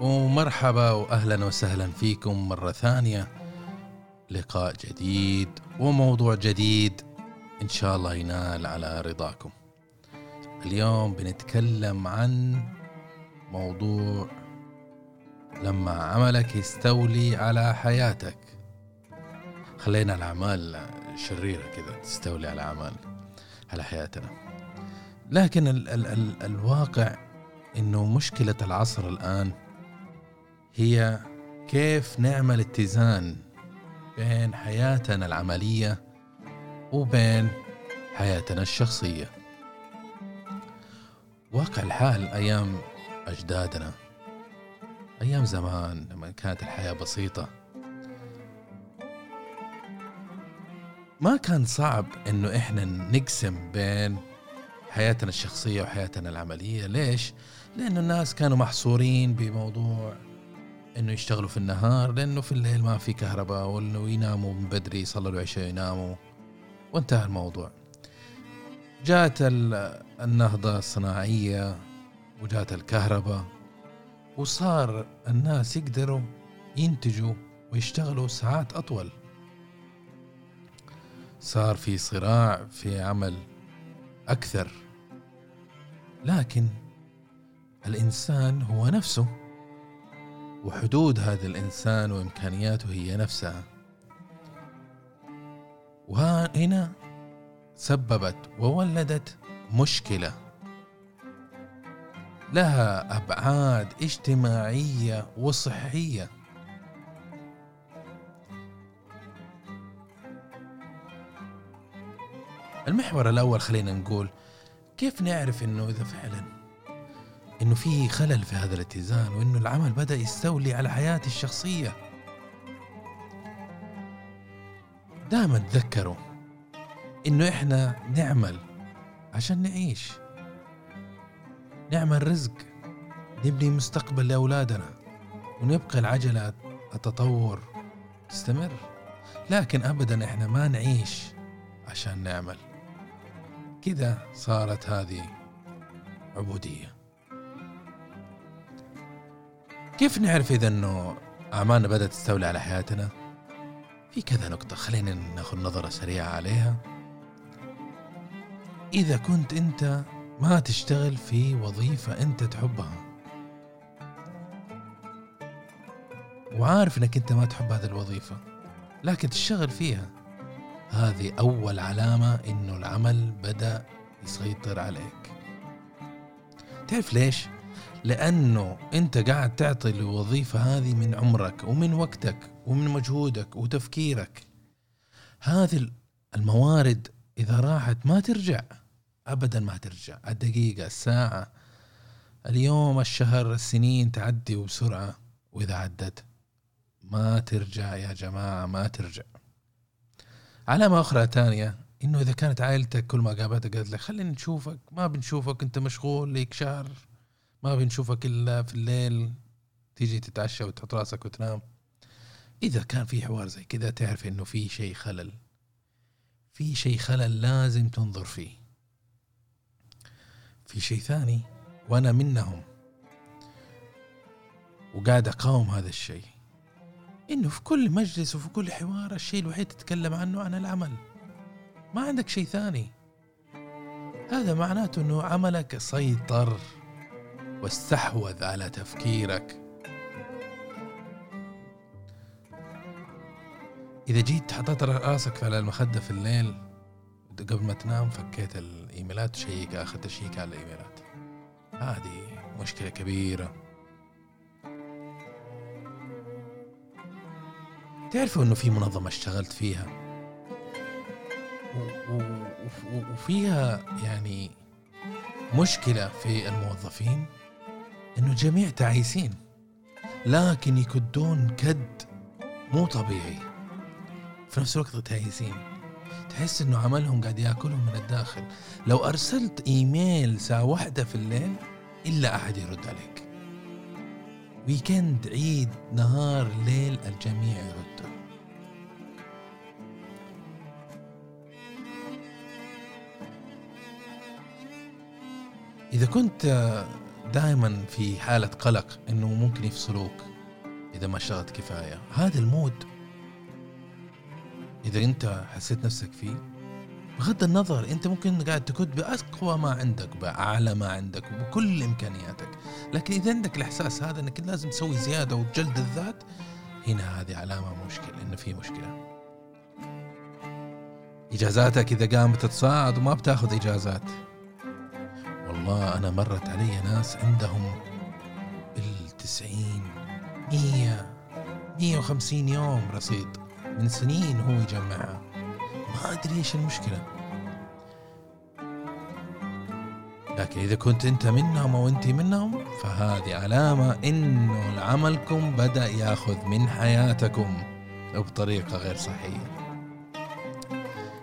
ومرحبا واهلا وسهلا فيكم مرة ثانية. لقاء جديد وموضوع جديد إن شاء الله ينال على رضاكم. اليوم بنتكلم عن موضوع لما عملك يستولي على حياتك. خلينا الأعمال شريرة كذا تستولي على أعمال على حياتنا. لكن ال ال ال الواقع إنه مشكلة العصر الآن هي كيف نعمل اتزان بين حياتنا العملية وبين حياتنا الشخصية. واقع الحال أيام أجدادنا أيام زمان لما كانت الحياة بسيطة. ما كان صعب إنه إحنا نقسم بين حياتنا الشخصية وحياتنا العملية. ليش؟ لأنه الناس كانوا محصورين بموضوع إنه يشتغلوا في النهار لأنه في الليل ما في كهرباء وإنه يناموا من بدري يصلوا العشاء يناموا. وانتهى الموضوع. جاءت النهضة الصناعية وجاءت الكهرباء وصار الناس يقدروا ينتجوا ويشتغلوا ساعات أطول. صار في صراع في عمل أكثر. لكن الإنسان هو نفسه. وحدود هذا الإنسان وإمكانياته هي نفسها. وهنا سببت وولدت مشكلة. لها أبعاد اجتماعية وصحية. المحور الأول خلينا نقول كيف نعرف إنه إذا فعلا؟ إنه في خلل في هذا الاتزان وإنه العمل بدأ يستولي على حياتي الشخصية. دائما تذكروا إنه إحنا نعمل عشان نعيش. نعمل رزق نبني مستقبل لأولادنا ونبقى العجلة التطور تستمر. لكن ابدا إحنا ما نعيش عشان نعمل. كذا صارت هذه عبودية. كيف نعرف إذا إنه اعمالنا بدأت تستولي على حياتنا؟ في كذا نقطة خلينا ناخذ نظرة سريعة عليها. إذا كنت أنت ما تشتغل في وظيفة أنت تحبها وعارف أنك أنت ما تحب هذه الوظيفة لكن تشتغل فيها هذه أول علامة أنه العمل بدأ يسيطر عليك. تعرف ليش؟ لأنه أنت قاعد تعطي الوظيفة هذه من عمرك ومن وقتك ومن مجهودك وتفكيرك. هذه الموارد إذا راحت ما ترجع ابدا ما ترجع. الدقيقة الساعة اليوم الشهر السنين تعدي وبسرعه وإذا عدت ما ترجع يا جماعة ما ترجع. علامة أخرى ثانية إنه إذا كانت عائلتك كل ما قابلتك قالت لك خلينا نشوفك ما بنشوفك أنت مشغول ليك شهر. ما بنشوفك إلا في الليل تيجي تتعشى وتحط راسك وتنام. إذا كان في حوار زي كذا تعرف إنه في شيء خلل. في شيء خلل لازم تنظر فيه. في شيء ثاني وأنا منهم. وقاعد أقاوم هذا الشيء إنه في كل مجلس وفي كل حوار الشيء الوحيد تتكلم عنه عن العمل. ما عندك شيء ثاني. هذا معناته إنه عملك سيطر. واستحوذ على تفكيرك. إذا جيت حطيت رأسك على المخدة في الليل قبل ما تنام فكيت الإيميلات تشيك اخذت تشيك على الإيميلات. هذه مشكلة كبيرة. تعرفوا إنه في منظمة اشتغلت فيها؟ وفيها يعني مشكلة في الموظفين؟ إنه جميع تعيسين لكن يكدون كد مو طبيعي. في نفس الوقت تعيسين تحس إنه عملهم قاعد يأكلهم من الداخل. لو أرسلت إيميل ساعة واحدة في الليل إلا أحد يرد عليك. ويكند عيد نهار ليل الجميع يرد. إذا كنت دائما في حالة قلق إنه ممكن يفصلوك إذا ما اشتغلت كفاية. هذا المود إذا أنت حسيت نفسك فيه بغض النظر أنت ممكن قاعد تكد بأقوى ما عندك بأعلى ما عندك وبكل إمكانياتك. لكن إذا عندك الإحساس هذا إنك لازم تسوي زيادة وجلد الذات هنا هذه علامة مشكلة انه في مشكلة. إجازاتك إذا قامت تتصاعد وما بتاخذ إجازات. والله أنا مرت علي ناس عندهم بالتسعين مية مية وخمسين يوم رصيد من سنين هو يجمعها ما أدري إيش المشكلة. لكن إذا كنت أنت منهم أو انت منهم فهذه علامة إنه عملكم بدأ يأخذ من حياتكم بطريقة غير صحيه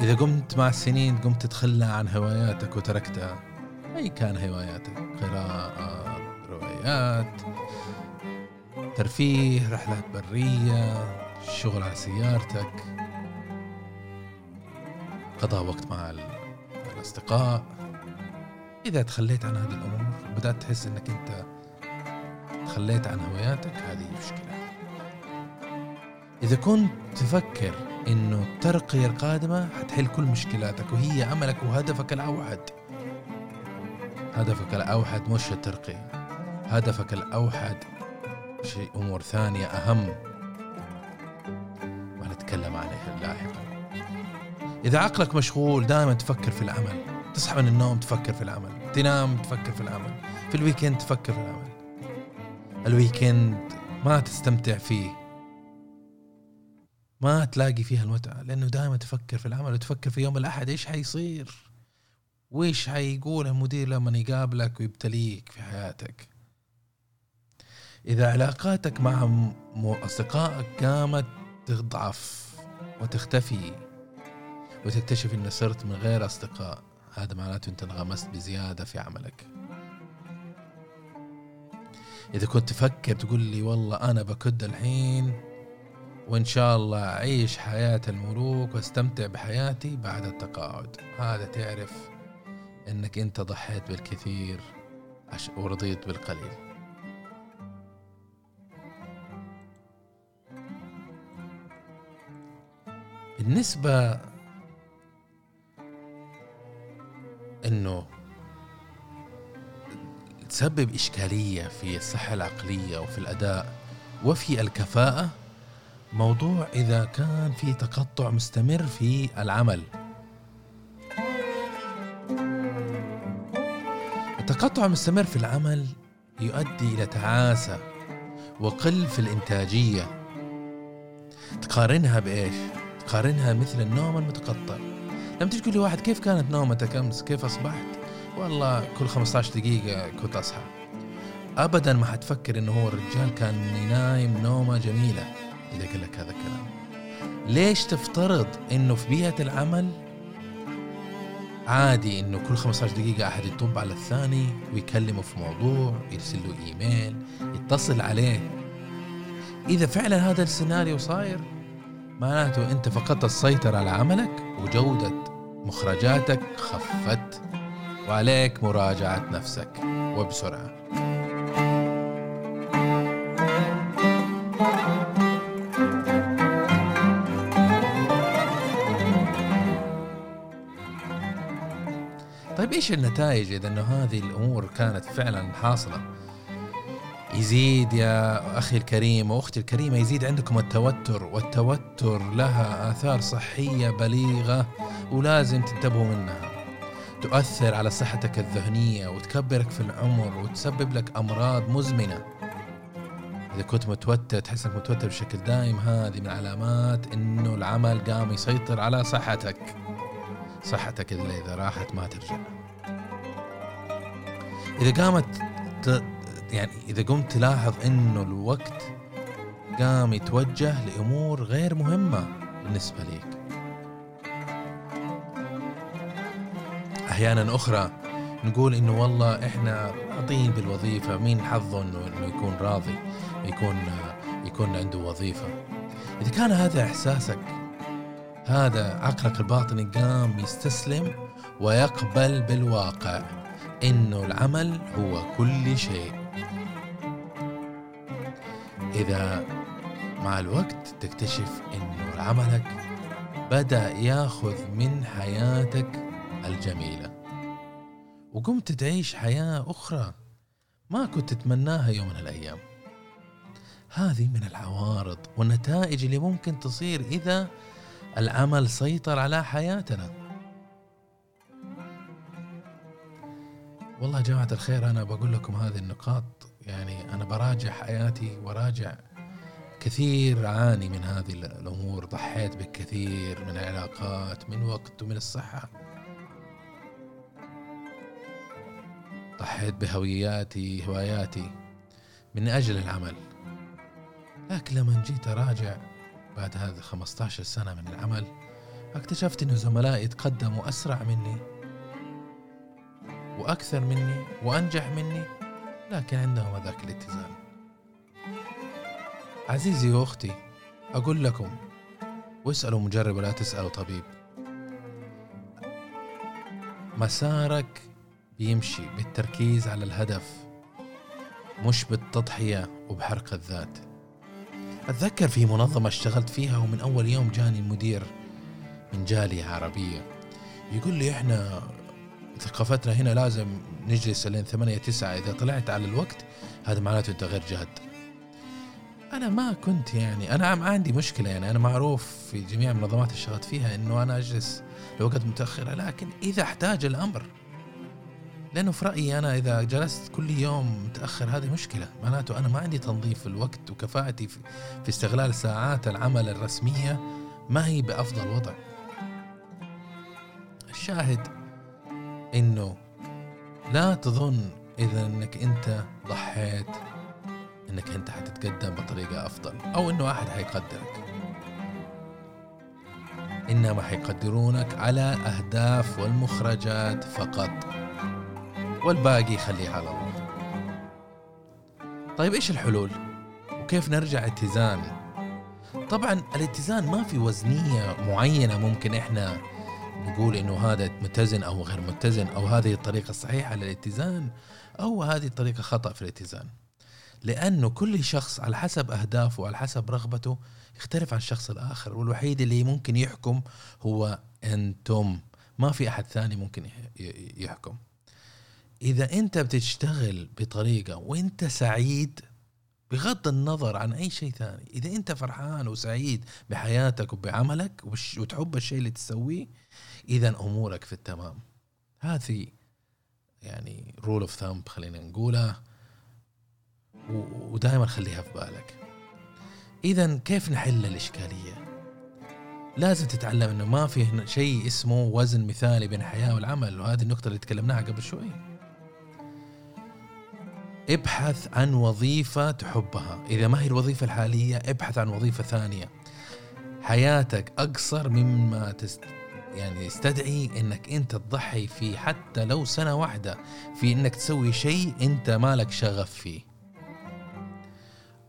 إذا قمت مع السنين قمت تتخلى عن هواياتك وتركتها. أي كان هواياتك قراءة روايات ترفيه رحلات برية شغل على سيارتك قضاء وقت مع الأصدقاء. إذا تخليت عن هذه الأمور بدأت تحس أنك أنت تخليت عن هواياتك هذه مشكلة. إذا كنت تفكر أنه الترقية القادمة حتحل كل مشكلاتك وهي أملك وهدفك الأوحد هدفك الأوحد مش الترقية. هدفك الأوحد شيء أمور ثانية أهم. ونتكلم عليها لاحقا. إذا عقلك مشغول دائما تفكر في العمل. تصحى من النوم تفكر في العمل. تنام تفكر في العمل. في ال weekend تفكر في العمل. ال weekend ما تستمتع فيه. ما تلاقي فيها المتعة لأنه دائما تفكر في العمل وتفكر في يوم الأحد إيش حيصير. وإيش حيقول المدير لما يقابلك ويبتليك في حياتك؟ إذا علاقاتك مع أصدقائك قامت تضعف وتختفي وتكتشف انك صرت من غير أصدقاء هذا معناته أنت انغمست بزيادة في عملك. إذا كنت تفكر تقول لي والله أنا بكد الحين وإن شاء الله أعيش حياة الملوك وأستمتع بحياتي بعد التقاعد هذا تعرف إنك إنت ضحيت بالكثير ورضيت بالقليل. بالنسبة إنه تسبب إشكالية في الصحة العقلية وفي الأداء وفي الكفاءة موضوع إذا كان في تقطع مستمر في العمل. التقطع المستمر في العمل يؤدي إلى تعاسة وقل في الإنتاجية. تقارنها بإيش؟ تقارنها مثل النوم المتقطع. لما تقول لي واحد كيف كانت نومتك أمس؟ كيف أصبحت؟ والله كل 15 دقيقة كنت أصحى. ابدا ما حتفكر إنه هو الرجال كان نايم نومة جميلة. إذا قال لك هذا الكلام. ليش تفترض إنه في بيئة العمل عادي إنه كل 15 دقيقة أحد يطب على الثاني ويكلمه في موضوع يرسل له إيميل يتصل عليه. إذا فعلا هذا السيناريو صاير معناته أنت فقدت السيطرة على عملك وجودة مخرجاتك خفت وعليك مراجعة نفسك وبسرعة. طيب إيش النتائج إذا إنه هذه الأمور كانت فعلا حاصلة؟ يزيد يا أخي الكريم وأختي الكريمة يزيد عندكم التوتر والتوتر لها آثار صحية بليغة ولازم تنتبهوا منها. تؤثر على صحتك الذهنية وتكبرك في العمر وتسبب لك أمراض مزمنة. إذا كنت متوتر تحس إنك متوتر بشكل دائم هذه من علامات إنه العمل قام يسيطر على صحتك. صحتك اللي إذا راحت ما ترجع. إذا قامت يعني إذا قمت تلاحظ إنه الوقت قام يتوجه لأمور غير مهمة بالنسبة ليك. أحيانا أخرى نقول إنه والله إحنا راضين بالوظيفة مين حظه إنه إنه يكون راضي يكون يكون عنده وظيفة؟ إذا كان هذا إحساسك هذا عقلك الباطني قام يستسلم ويقبل بالواقع. إنه العمل هو كل شيء. إذا مع الوقت تكتشف إنه عملك بدأ ياخذ من حياتك الجميلة. وقمت تعيش حياة أخرى ما كنت تتمناها يوم من الأيام. هذه من العوارض والنتائج اللي ممكن تصير إذا العمل سيطر على حياتنا. والله جماعة الخير أنا بقول لكم هذه النقاط يعني أنا براجع حياتي وراجع كثير أعاني من هذه الأمور ضحيت بالكثير من العلاقات من وقت ومن الصحة. ضحيت بهوياتي هواياتي من أجل العمل. لكن لما جيت أراجع بعد هذه 15 سنة من العمل اكتشفت أن زملائي تقدموا أسرع مني وأكثر مني وأنجح مني لكن عندهم هذاك الاتزان. عزيزي وأختي أقول لكم واسألوا مجرب ولا تسألوا طبيب. مسارك بيمشي بالتركيز على الهدف مش بالتضحية وبحرق الذات. أتذكر في منظمة اشتغلت فيها ومن أول يوم جاني المدير من جالية عربية. يقول لي إحنا ثقافتنا هنا لازم نجلس لين ثمانية تسعة إذا طلعت على الوقت هذا معناته أنت غير جاد. أنا ما كنت يعني أنا ما عندي مشكلة يعني أنا معروف في جميع المنظمات اللي اشتغلت فيها إنه أنا أجلس لوقت متأخرة لكن إذا احتاج الأمر لأنه في رأيي أنا إذا جلست كل يوم متأخر هذه مشكلة. معناته أنا ما عندي تنظيف في الوقت وكفاءتي في, في استغلال ساعات العمل الرسمية ما هي بأفضل وضع. الشاهد إنه لا تظن إذا إنك أنت ضحيت إنك أنت حتتقدم بطريقة أفضل أو إنه أحد حيقدرك. إنما حيقدرونك على اهداف والمخرجات فقط. والباقي خليه على الله. طيب إيش الحلول؟ وكيف نرجع اتزان؟ طبعا الاتزان ما في وزنية معينة ممكن إحنا نقول إنه هذا متزن أو غير متزن أو هذه الطريقة الصحيحة للاتزان أو هذه الطريقة خطأ في الاتزان. لأنه كل شخص على حسب أهدافه وعلى حسب رغبته يختلف عن الشخص الآخر والوحيد اللي ممكن يحكم هو أنتم. ما في أحد ثاني ممكن يحكم. إذا أنت بتشتغل بطريقة وأنت سعيد بغض النظر عن أي شيء ثاني إذا أنت فرحان وسعيد بحياتك وبعملك وتحب الشيء اللي تسويه إذا أمورك في التمام. هذه يعني rule of thumb خلينا نقولها ودائما خليها في بالك. إذا كيف نحل الإشكالية؟ لازم تتعلم إنه ما في شيء اسمه وزن مثالي بين الحياة والعمل وهذه النقطة اللي تكلمناها قبل شوي. ابحث عن وظيفة تحبها. إذا ما هي الوظيفة الحالية ابحث عن وظيفة ثانية. حياتك أقصر مما تست... يعني يستدعي إنك أنت تضحي فيه حتى لو سنة واحدة في إنك تسوي شيء أنت مالك شغف فيه.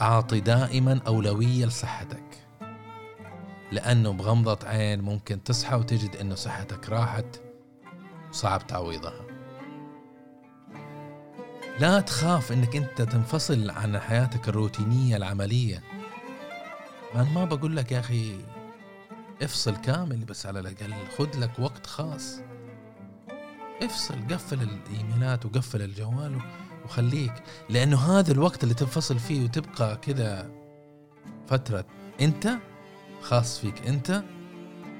اعطي دائما أولوية لصحتك. لأنه بغمضة عين ممكن تصحى وتجد إنه صحتك راحت وصعب تعويضها. لا تخاف إنك أنت تنفصل عن حياتك الروتينية العملية. أنا ما بقول لك يا أخي افصل كامل بس على الأقل خذ لك وقت خاص. افصل قفل الإيميلات وقفل الجوال وخليك لأنه هذا الوقت اللي تنفصل فيه وتبقى كذا فترة. أنت خاص فيك أنت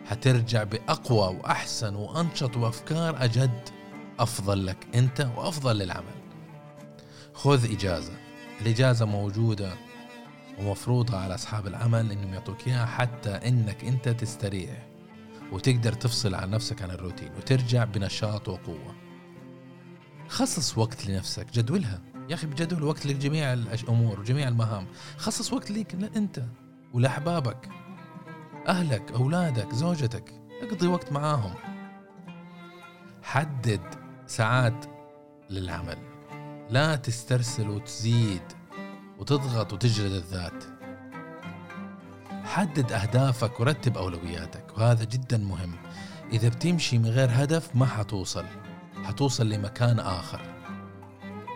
حترجع بأقوى وأحسن وأنشط وأفكار أجد أفضل لك أنت وأفضل للعمل. خذ إجازة. الإجازة موجودة ومفروضة على أصحاب العمل إنهم يعطوك إياها حتى إنك أنت تستريح وتقدر تفصل عن نفسك عن الروتين وترجع بنشاط وقوة. خصص وقت لنفسك جدولها. يا أخي بجدول وقت لجميع الأمور وجميع المهام. خصص وقت ليك أنت ولأحبابك أهلك أولادك زوجتك. اقضي وقت معاهم. حدد ساعات للعمل. لا تسترسل وتزيد وتضغط وتجلد الذات. حدد أهدافك ورتب أولوياتك وهذا جدا مهم. إذا بتمشي من غير هدف ما حتوصل حتوصل لمكان آخر.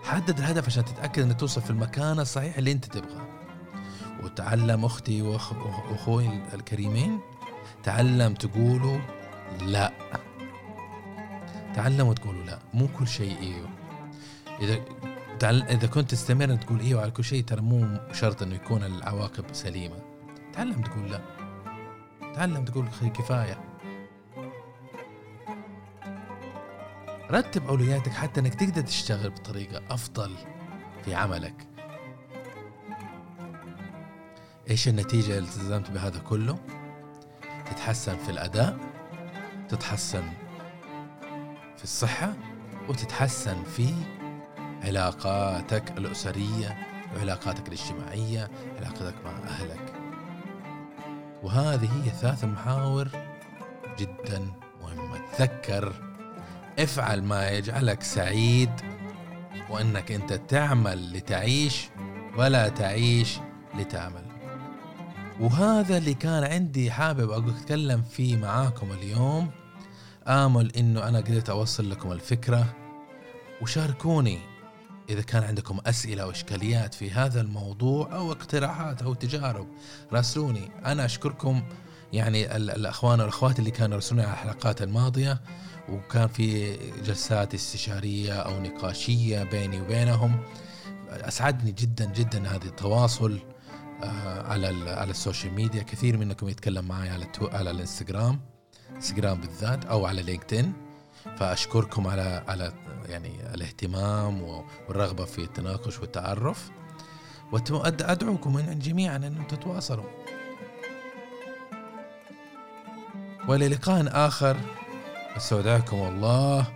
حدد الهدف عشان تتأكد أنك توصل في المكان الصحيح اللي أنت تبغاه. وتعلم أختي وأخوي الكريمين تعلم تقولوا لا. تعلموا تقولوا لا مو كل شيء إيوه. إذا إذا كنت تستمر تقول إيوه على كل شيء ترى مو شرط إنه يكون العواقب سليمة. تعلم تقول لا. تعلم تقول كفاية. رتب أولوياتك حتى إنك تقدر تشتغل بطريقة أفضل في عملك. إيش النتيجة اللي التزمت بهذا كله؟ تتحسن في الأداء تتحسن في الصحة وتتحسن في علاقاتك الأسرية وعلاقاتك الاجتماعية علاقتك مع أهلك. وهذه هي ثلاث محاور جدا مهمة. تذكر افعل ما يجعلك سعيد وأنك أنت تعمل لتعيش ولا تعيش لتعمل. وهذا اللي كان عندي حابب أتكلم فيه معاكم اليوم. آمل إنه أنا قدرت أوصل لكم الفكرة. وشاركوني إذا كان عندكم أسئلة أو إشكاليات في هذا الموضوع أو اقتراحات أو تجارب راسلوني. أنا أشكركم يعني الأخوان والأخوات اللي كانوا يرسلوني على الحلقات الماضية وكان في جلسات استشارية أو نقاشية بيني وبينهم. أسعدني جدا جدا هذا التواصل آه، على على ال social media. كثير منكم يتكلم معي على على الإنستغرام إنستغرام بالذات أو على لينكدين. فأشكركم على على يعني الاهتمام والرغبة في التناقش والتعرف. وادعوكم جميعا أن تتواصلوا. وللقاء آخر. استودعكم الله.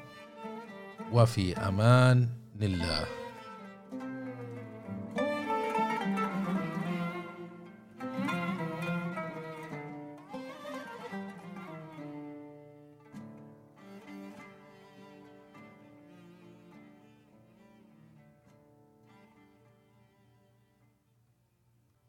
وفي أمان الله.